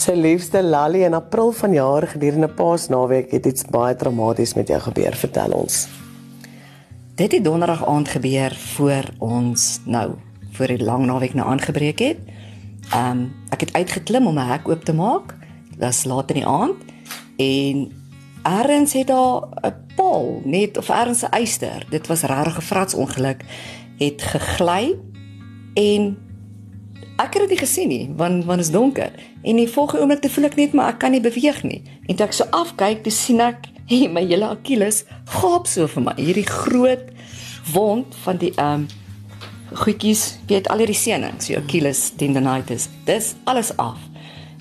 Sy liefste Lali in April vanjaar gedurende Paasnaweek het iets baie traumaties met jou gebeur. Vertel ons. Dit het donderdag aand gebeur voor ons nou voor die lang naweek nou aangebreek het. Ehm um, ek het uitgeklim om my hek oop te maak. Dit was laat in die aand en Erns het daar 'n paal net of erns 'n eyster. Dit was regtig 'n frats ongeluk het gegly en ek het dit nie gesien nie want want is donker. En die volgende oomblik te voel ek net maar ek kan nie beweeg nie. En toe ek so afkyk te sien ek hey, my hele Achilles gaap so vir my. Hierdie groot wond van die ehm um, goedjies weet al hierdie senings so Achilles tendinitis dis alles af.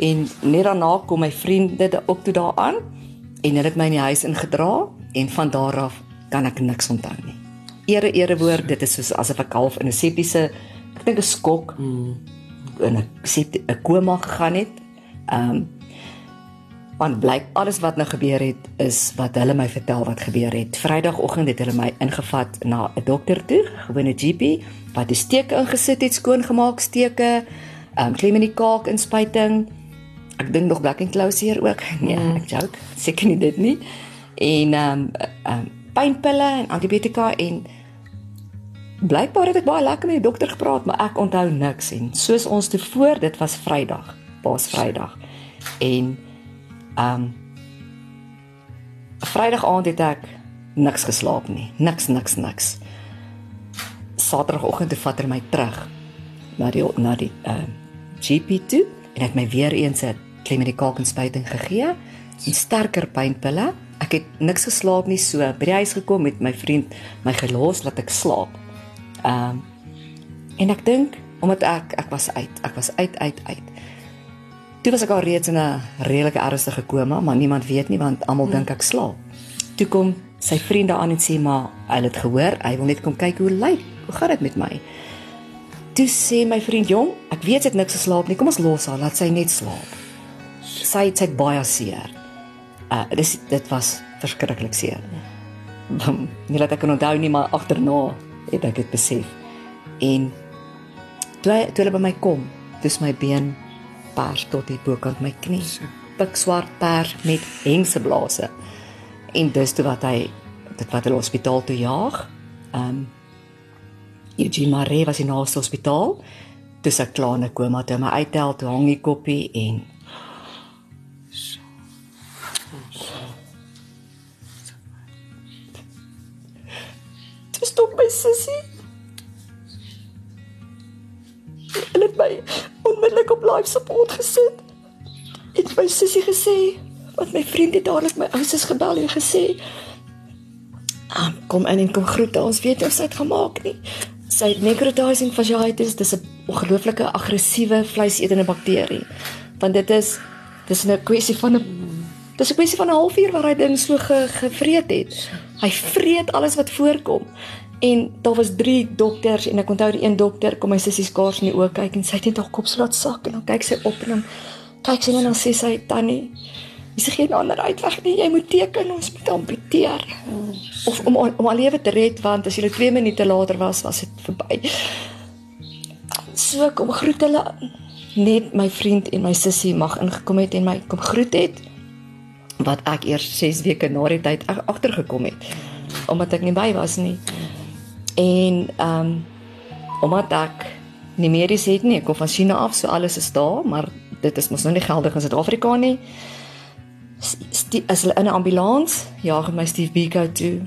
En net daarna kom my vriende ook toe daaraan en hulle het my in die huis ingedra en van daar af kan ek niks onthou nie. Ere ere woord, dit is soos asof 'n kalf in 'n septiese ek dink 'n skok. Mm. In 'n septi 'n koma gegaan het. Ehm um, want blyk alles wat nou gebeur het is wat hulle my vertel wat gebeur het. Vrydagoggend het hulle my ingevat na 'n dokter toe, gewone GP, wat die steke ingesit het, skoongemaak steke, ehm um, klem in die kaak inspuiting ek dink nog black and closure ook. Nee, mm. ek joke. Seker nie dit nie. En ehm um, ehm um, pynpille en antibiotika en blykbaar het ek baie lekker met die dokter gepraat, maar ek onthou niks en soos ons te voor, dit was Vrydag, Paas Vrydag. En ehm um, Vrydag aand het ek niks geslaap nie. Niks, niks, niks. Saterdagoggend het vader my terug na die na die ehm uh, GP toe en het my weer eens 'n klemedikaalspuiting gegee en sterker pynpille. Ek het niks geslaap nie so by die huis gekom met my vriend my gelos laat ek slaap. Ehm um, en ek dink omdat ek ek was uit, ek was uit uit uit. Toe was ek al reeds in 'n redelike ernstige koma, maar niemand weet nie want almal dink ek slaap. Toe kom sy vriende aan en sê maar hy het gehoor, hy wil net kom kyk hoe lyk. Hoe gaan dit met my? Toe sê my vriend jong, ek weet sy het niks geslaap nie. Kom ons los haar, laat sy net slaap. Sy het sy baie seer. Uh dis dit was verskriklik seer. Nie dat ek kan onthou nie, maar agterna het ek dit besef. En toe toe hulle by my kom, dis my been pers tot die bokant my knie. Pik swart pers met hengseblase. En dis toe wat hy dit wat hulle hospitaal toe jaag. Um Eugene Maree was in die naaste hospitaal. Dis 'n klein koma toe my uittel toe hang die koppie en my sussie. Hulle het my onmiddellik op life support gesit. Het my sussie gesê wat my vriend het dadelik my ouers gebel en gesê Um, kom in en kom groet ons weet ons het gemaak nie sy necrotizing fasciitis dis 'n ongelooflike aggressiewe vleisetende bakterie. Want dit is dis 'n kwessie van 'n dis 'n kwessie van 'n halfuur waar hy ding so ge, gevreet het. Hy vreet alles wat voorkom. En daar was 3 dokters en ek onthou die een dokter kom my sussie skaars in die oë kyk en sy het net haar kop so laat sak en dan kyk sy op en dan kyk sy en dan sê sy tannie Dis geen ander uitweg nie. Jy moet teken ons moet amputeer. Of om om al lewe te red want as jy 2 minute later was, was dit verby. So kom groet hulle net my vriend en my sussie mag ingekom het en my kom groet het wat ek eers 6 weke na die tyd agtergekom het omdat ek nie by was nie. En ehm um, omdat ek nie medies het nie, ek kom van China af, so alles is daar, maar dit is mos nou nie geldig in Suid-Afrika nie as hulle in 'n ambulans jaag my Steve Biko toe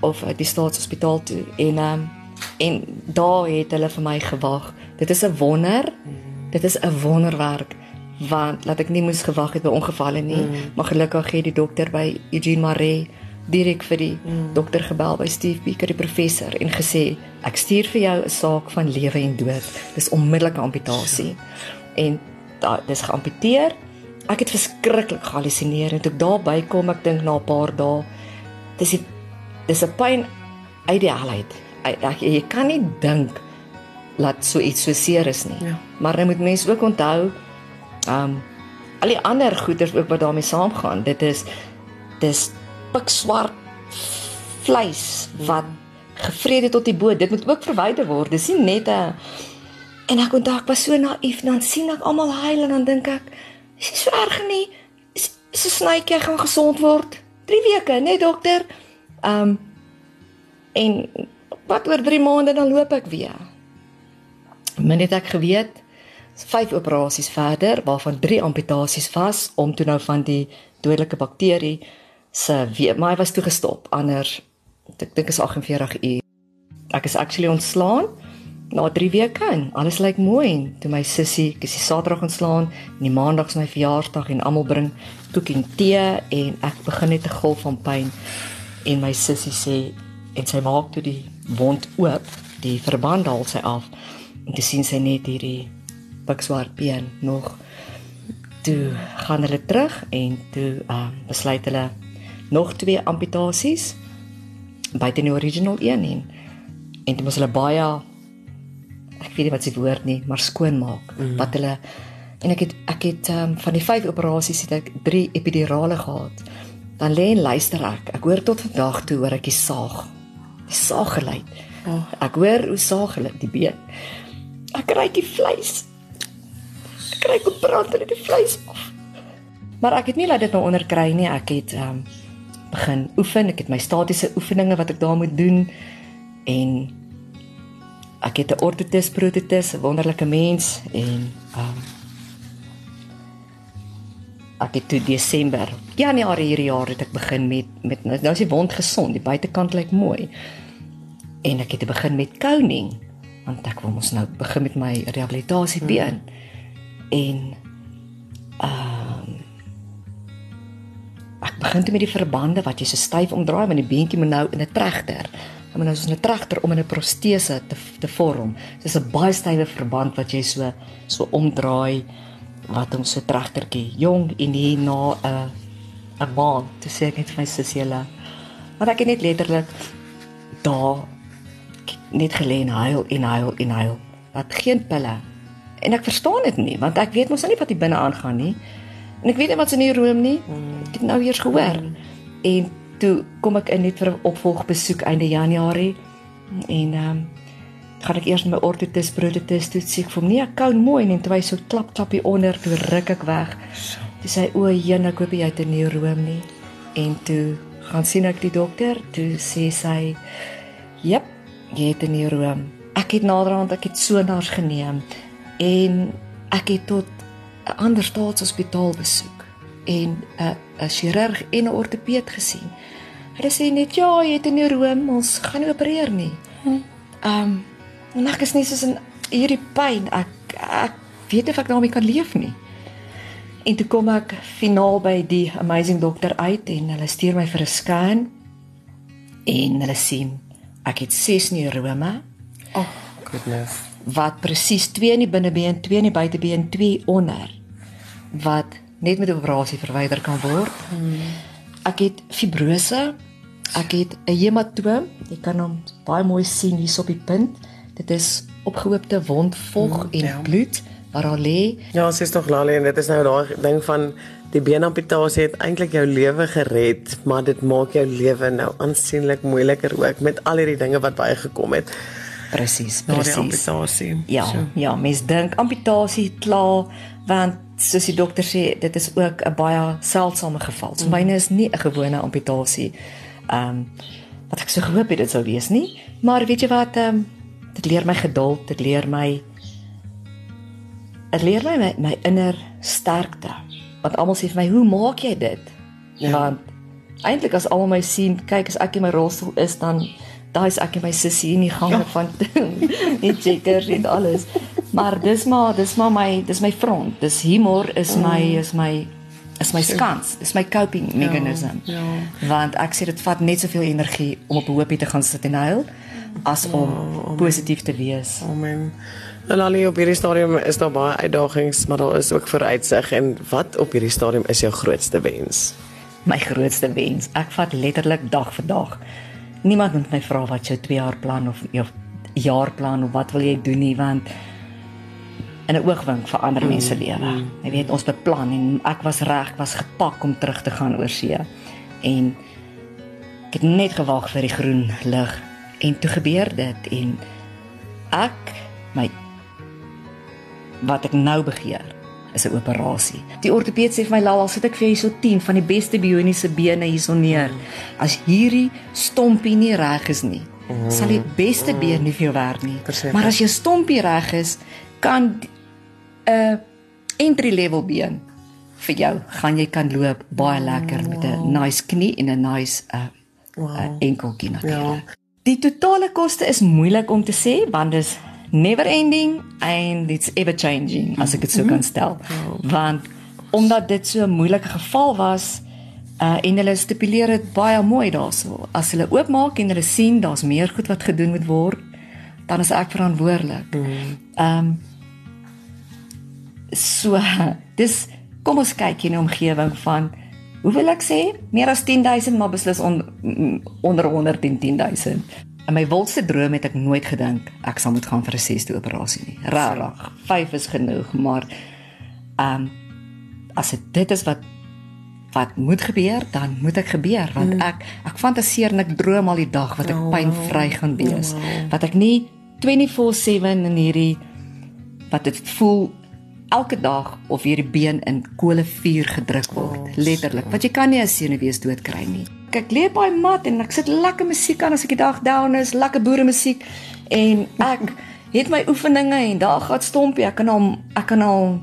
of uit die staatshospitaal toe en um, en daar het hulle vir my gewag. Dit is 'n wonder. Dit is 'n wonderwerk want laat ek nie moes gewag het by ongevalle nie, mm. maar gelukkig het die dokter by Eugene Maree direk vir die mm. dokter gebel by Steve Biko die professor en gesê ek stuur vir jou 'n saak van lewe en dood. Dis onmiddellike amputasie. En da, dis geamputeer ek het verskriklik gehallusineer en toe ek daar by kom ek dink na 'n paar dae dis die, dis 'n pyn uit die helheid ek jy kan nie dink laat so iets so seer is nie ja. maar jy moet mense ook onthou um al die ander goeders ook wat daarmee saamgaan dit is dis pikswart vleis wat gevrede tot die boot dit moet ook verwyder word dis nie net 'n en ek onthou ek was so naïef dan sien ek almal huil en dan dink ek Dis nie so erg nie. Is is 'n snytjie gaan gesond word. 3 weke, né, nee, dokter? Ehm um, en wat oor 3 maande dan loop ek weer. Min het ek geweet, vyf operasies verder waarvan 3 amputasies was om toe nou van die dodelike bakterie se weer, maar hy was toe gestop. Anders ek dink is 48 uur. Ek is actually ontslaan na 3 weke en alles lyk mooi en toe my sussie, ek is die Saterdag ontslaan en die Maandag is my verjaarsdag en almal bring koek en tee en ek begin net 'n golf van pyn en my sussie sê en sy maak toe die wond oop, die verband haal sy af en toe sien sy net hierdie pikswart been nog toe gaan hulle terug en toe uh, besluit hulle nog twee amputasies buite die original een en en dit moes hulle baie ek weet nie wat se woord nie, maar skoon maak mm. wat hulle en ek het ek het um, van die 5 operasies het ek 3 epidurale gehad. Dan lê en luister ek. Ek hoor tot vandag toe hoor ek die saag. Die saag geluid. Oh. Ek hoor hoe saag hulle die been. Ek kry die vleis. Ek kry op brand hulle die vleis af. Maar ek het nie laat dit nou onder kry nie. Ek het um, begin oefen. Ek het my statiese oefeninge wat ek daar moet doen en ek het 'n orthotis prototis, 'n wonderlike mens en um ek het toe Desember, Januarie hierdie jaar het ek begin met met nou is die wond gesond, die buitekant lyk mooi. En ek het begin met koning want ek wil mos nou begin met my rehabilitasie been. Hmm. En um ek begin toe met die verbande wat jy so styf omdraai want die beentjie moet nou in 'n tregter Ek moet nou soos 'n tregter om in 'n protese te te vorm. Dis 'n baie stywe verband wat jy so so omdraai wat hom so tregtertjie jong en hier na 'n 'n maand te sê het vir my sussie hulle. Maar ek het net letterlik daar net gelê en huil en huil en huil. Wat geen pille. En ek verstaan dit nie want ek weet mos nou nie wat hier binne aangaan nie. En ek weet nie wat se in room nie. Ek het nou eers gehoor. En toe kom ek in net vir 'n opvolgbesoek einde Januarie en ehm um, gaan ek eers my orthotis prototis toe sê ek vir nee, ek kou mooi en toe hy so klap klap hier onder toe ruk ek weg. Toe sê o, jene, ek hoop jy het 'n neuroom nie. En toe gaan sien ek die dokter, toe sê sy, "Jep, jy het 'n neuroom." Ek het naderhand ek het sonars geneem en ek het tot 'n ander staatshospitaal besoek en 'n 'n chirurg en 'n ortopeed gesien. Hulle sê net ja, jy het 'n neuroom, ons gaan nie opereer nie. Ehm, um, en ek is nie soos in hierdie pyn. Ek ek weet of ek daarmee kan leef nie. En toe kom ek finaal by die amazing dokter uit en hulle stuur my vir 'n scan en hulle sien ek het 6 neurome. Oh, goodness. Wat presies 2 in die binnebeen, 2 in die buitebeen, 2 onder. Wat net met 'n operasie verwyder kan word. Hmm. Ek het fibrose. Ek het 'n hematoom. Jy kan hom baie mooi sien hier op die punt. Dit is opgehoopte wondvog hmm, en ja. bloed waar daar lê. Ja, sies tog Lali en dit is nou daai ding van die beenamputasie het eintlik jou lewe gered, maar dit maak jou lewe nou aansienlik moeiliker ook met al hierdie dinge wat baie gekom het. Presies, presies. Amputasie. Ja, so. ja, mens dink amputasie klaar want soos die dokter sê, dit is ook 'n baie seldsame geval. So myne is nie 'n gewone amputasie. Ehm um, wat ek so gehoop het dit sou wees nie, maar weet jy wat ehm um, dit leer my geduld, dit leer my dit leer my my, my inner sterkte. Want almal sê vir my, "Hoe maak jy dit?" Ja. Want eintlik as almal my sien, kyk as ek in my rolstoel is dan daai is ek en my sussie in die gange ja. van die checkers en alles. Maar dis maar dis maar my dis my front. Dis humor is my mm. is my is my skans. Dis my coping ja, mechanism. Ja, ja. Want ek sê dit vat net soveel energie om op 'n hoopie te gaan sit en huil as om oh, positief te wees. Amen. En al op hierdie stadium is daar baie uitdagings, maar daar is ook vooruitsig en wat op hierdie stadium is jou grootste wens? My grootste wens. Ek vat letterlik dag vir dag. Niemand moet my vra wat jou 2 jaar plan of jou jaarplan of wat wil jy doen nie want in 'n oogwink vir ander mense mm, lewe. Mm. Jy weet ons beplan en ek was reg, ek was gepak om terug te gaan oor see. En ek het net gewag vir die groen lig en toe gebeur dit en ek my wat ek nou begeer is 'n operasie. Die ortopeed sê vir my Lala, sit ek vir jou so 10 van die beste bioniese bene hierso neer. As hierdie stompie nie reg is nie, sal die beste been nie vir jou werk nie. Maar as jou stompie reg is, kan 'n entry level been vir jou gaan jy kan loop baie lekker met 'n nice knie en 'n nice uh, uh enkeltjie natuurlik. Ja. Die totale koste is moeilik om te sê want dit is never ending and it's ever changing as ek dit so kan stel. Want omdat dit so 'n moeilike geval was uh en hulle stipuleer dit baie mooi daarso. As hulle oopmaak en hulle sien daar's meer goed wat gedoen moet word, dan is ek verantwoordelik. Ehm um, so dis kom ons kyk in die omgewing van hoe wil ek sê meer as 10000 maar beslis on, onder 110000 in my wildste droom het ek nooit gedink ek sal moet gaan vir 'n sesde operasie nie rarig 5 is genoeg maar ehm um, as dit is wat wat moet gebeur dan moet ek gebeur want mm. ek ek fantaseer en ek droom al die dag wat ek oh, pynvry gaan wees oh. wat ek nie 24/7 in hierdie wat dit voel elke dag of hierdie been in kolevuur gedruk word, oh, letterlik. Want jy kan nie 'n senuwees dood kry nie. Ek lê by mat en ek sit lekker musiek aan as ek die dag down is, lekker boere musiek en ek het my oefeninge en daar gaan stompie. Ek kan al ek kan al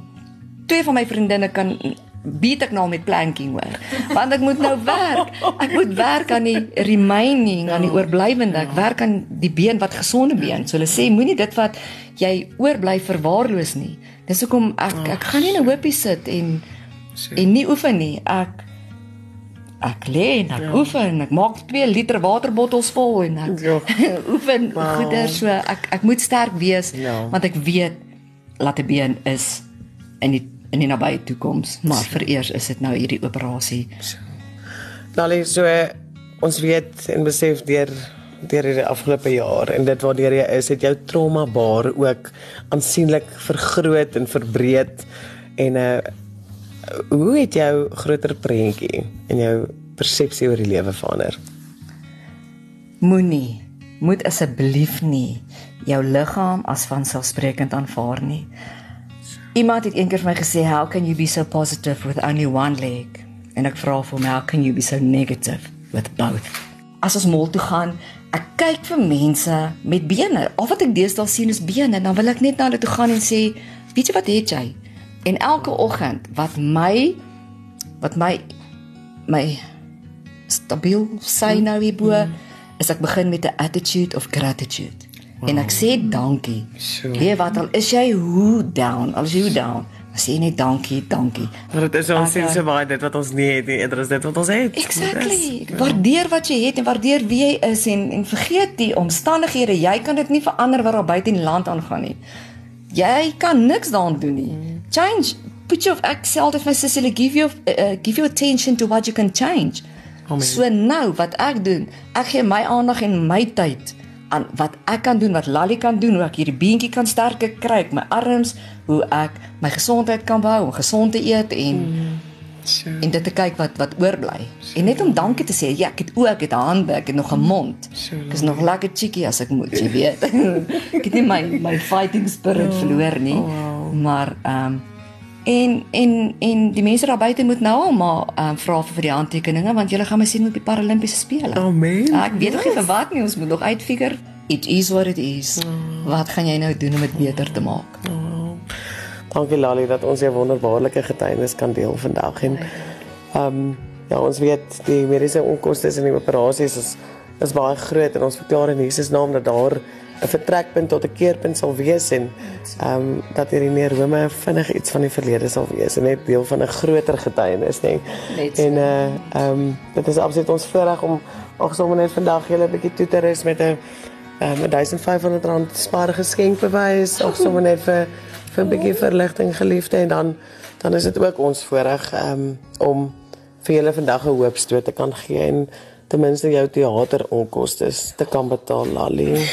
twee van my vriendinne kan beat ek nou met planking hoor. Want ek moet nou werk. Ek moet werk aan die remaining, aan die oorblywende. Ek werk aan die been wat gesonde been. So hulle sê moenie dit wat jy oorbly verwaarloos nie. Dis hoekom ek ek gaan nie 'n hoopie sit en en nie oefen nie. Ek ek lê en ek ja. oefen. Ek maak 2 liter waterbottels vol en ek ja. oefen wow. goeder so ek ek moet sterk wees ja. want ek weet laat 'n been is in die in die nabye toekoms, maar vereers is dit nou hierdie operasie. Dalie so ons weet en besef deur deur die afgelope jaar en dit waardeur jy is, het jou trauma baar ook aansienlik vergroot en verbreed en uh hoe het jou groter prentjie en jou persepsie oor die lewe verander? Moenie moet asseblief nie jou liggaam as vanselfsprekend aanvaar nie. Iemand het eendag vir my gesê, "How can you be so positive with only one leg?" En ek vra vir hom, "How can you be so negative with both?" As ons mol toe gaan, ek kyk vir mense met bene. Al wat ek deesdae sien is bene, dan wil ek net na hulle toe gaan en sê, "Weet jy wat het jy?" En elke oggend wat my wat my my stabiel sy nou hierbo, mm. is ek begin met 'n attitude of gratitude. Wow. En ek sê dankie. Sure. Weet wat al is jy hoe down? Al is jy hoe down? Sê net dankie, dankie. Maar dit is ons sien so baie dit wat ons nie het nie, eerder is dit wat ons het. Exactly. Waardeer wat jy het en waardeer wie jy is en en vergeet die omstandighede. Jy kan dit nie verander wat daar buite in die land aangaan nie. Jy kan niks daaraan doen nie. Change put your excel if my sister give you uh, give you attention to what you can change. Oh, so nou wat ek doen, ek gee my aandag en my tyd aan wat ek kan doen, wat Lali kan doen, hoe ek hierdie beentjie kan sterker kry, my arms, hoe ek my gesondheid kan behou, om gesond te eet en mm. Sure. En dit te kyk wat wat oorbly. Sure. En net om dankie te sê, ja, ek het ook ek het hande, ek het nog 'n mond. Sure. Ek is nog lekker cheeky as ek moet, jy weet. ek het nie my my fighting spirit oh, verloor nie. Oh, wow. Maar ehm um, En en en die mense daar buite moet nou al maar um, vra vir die handtekeninge want julle gaan my sien op die Paralimpiese spele. Amen. Ja, ek weet nog nie vir wat nie, ons moet nog uitfigure. It is what it is. Oh. Wat gaan jy nou doen om dit beter te maak? Oh. Dankie Lali dat ons 'n wonderbaarlike getuienis kan deel vandag en ehm um, ja, ons weet die mediese onkoste in die operasies is is baie groot en ons verklaar in Jesus naam dat daar 'n vertrekpunt tot 'n keerpunt sal wees en ehm um, dat hierdie neurome vinnig iets van die verlede sal wees en net deel van 'n groter getuienis nê. En uh ehm um, dit is absoluut ons voorreg om ook sommer net vandag julle 'n bietjie toe te res met 'n ehm um, 1500 rand spaar geskenk bewys of sommer net vir vir 'n bietjie verligting geliefde en dan dan is dit ook ons voorreg ehm um, om vir julle vandag 'n hoopstoot te kan gee en ten minste jou teater onkoste te kan betaal Lali.